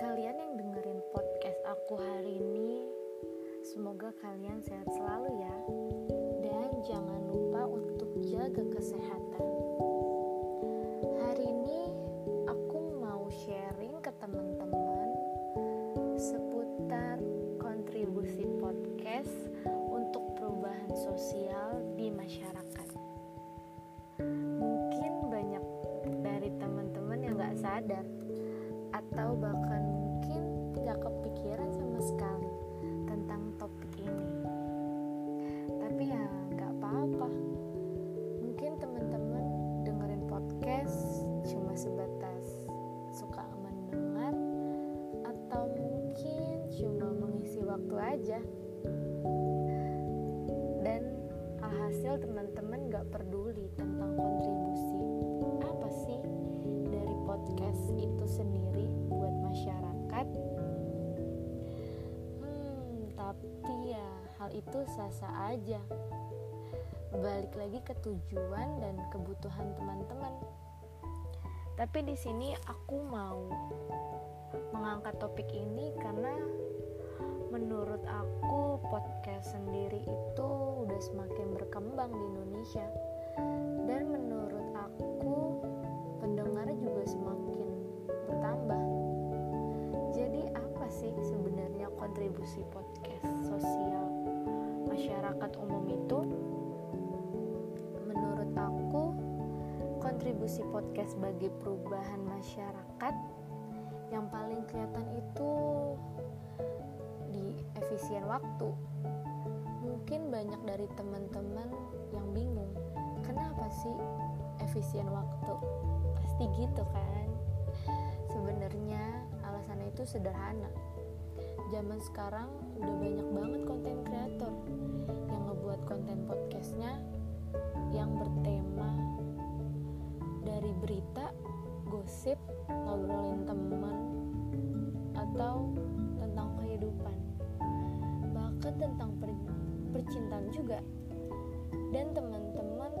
kalian yang dengerin podcast aku hari ini. Semoga kalian sehat selalu ya. Dan jangan lupa untuk jaga kesehatan. Hari ini aku mau sharing ke teman-teman seputar kontribusi podcast untuk perubahan sosial di masyarakat. Mungkin banyak dari teman-teman yang gak sadar atau bahkan mungkin gak kepikiran sama sekali tentang topik ini. Tapi ya gak apa-apa. Mungkin teman-teman dengerin podcast cuma sebatas suka mendengar atau mungkin cuma mengisi waktu aja. Dan alhasil teman-teman gak peduli tentang kontribusi itu sah-sah aja. Balik lagi ke tujuan dan kebutuhan teman-teman. Tapi di sini aku mau mengangkat topik ini karena menurut aku podcast sendiri itu udah semakin berkembang di Indonesia. Dan menurut masyarakat umum itu? Menurut aku, kontribusi podcast bagi perubahan masyarakat yang paling kelihatan itu di efisien waktu. Mungkin banyak dari teman-teman yang bingung, kenapa sih efisien waktu? Pasti gitu kan? Sebenarnya alasannya itu sederhana. Zaman sekarang udah banyak banget konten kreator gosip, ngobrolin teman, atau tentang kehidupan. Bahkan tentang per- percintaan juga. Dan teman-teman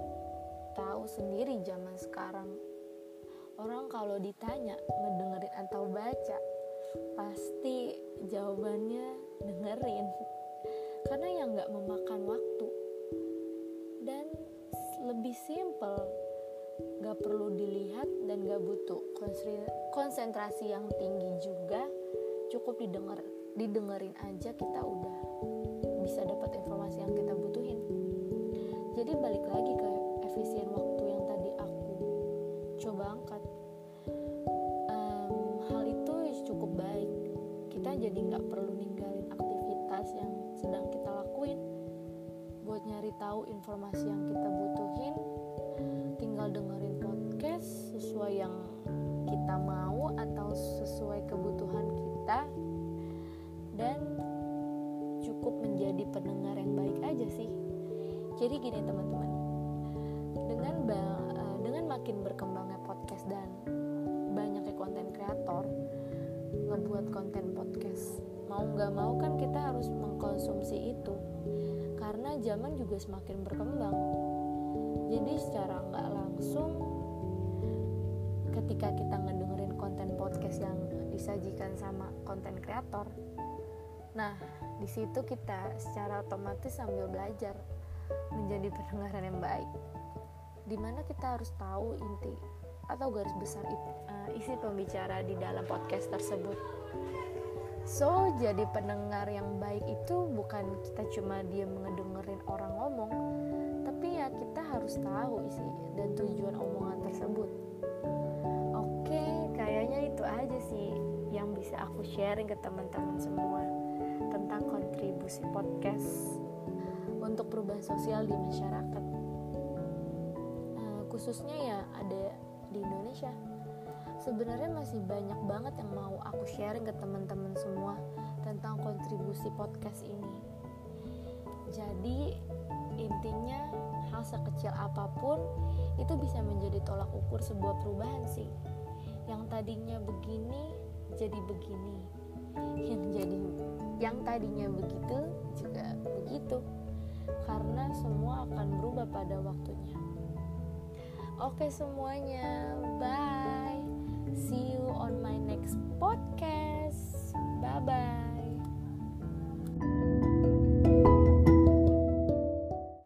tahu sendiri zaman sekarang orang kalau ditanya ngedengerin atau baca pasti jawabannya dengerin karena yang nggak memakan waktu dan gak butuh konsentrasi yang tinggi juga cukup didengar didengerin aja kita udah bisa dapat informasi yang kita butuhin. Jadi balik lagi ke efisien waktu yang tadi aku coba angkat. Um, hal itu cukup baik. Kita jadi nggak perlu ninggalin aktivitas yang sedang kita lakuin. Buat nyari tahu informasi yang kita butuhin tinggal dengerin podcast sesuai yang kita mau atau sesuai kebutuhan kita dan cukup menjadi pendengar yang baik aja sih. Jadi gini teman-teman. Dengan uh, dengan makin berkembangnya podcast dan banyaknya konten kreator ngebuat konten podcast mau nggak mau kan kita harus mengkonsumsi itu. Karena zaman juga semakin berkembang. Jadi secara nggak langsung ketika kita ngedengerin konten podcast yang disajikan sama konten kreator. Nah di situ kita secara otomatis sambil belajar menjadi pendengaran yang baik. Di mana kita harus tahu inti atau garis besar uh, isi pembicara di dalam podcast tersebut. So jadi pendengar yang baik itu bukan kita cuma dia mengedengerin orang ngomong tapi ya kita harus tahu isi dan tujuan omongan tersebut itu aja sih yang bisa aku sharing ke teman-teman semua tentang kontribusi podcast untuk perubahan sosial di masyarakat. Uh, khususnya ya ada di Indonesia. Sebenarnya masih banyak banget yang mau aku sharing ke teman-teman semua tentang kontribusi podcast ini. Jadi intinya hal sekecil apa pun itu bisa menjadi tolak ukur sebuah perubahan sih yang tadinya begini jadi begini. Yang jadi yang tadinya begitu juga begitu. Karena semua akan berubah pada waktunya. Oke semuanya, bye.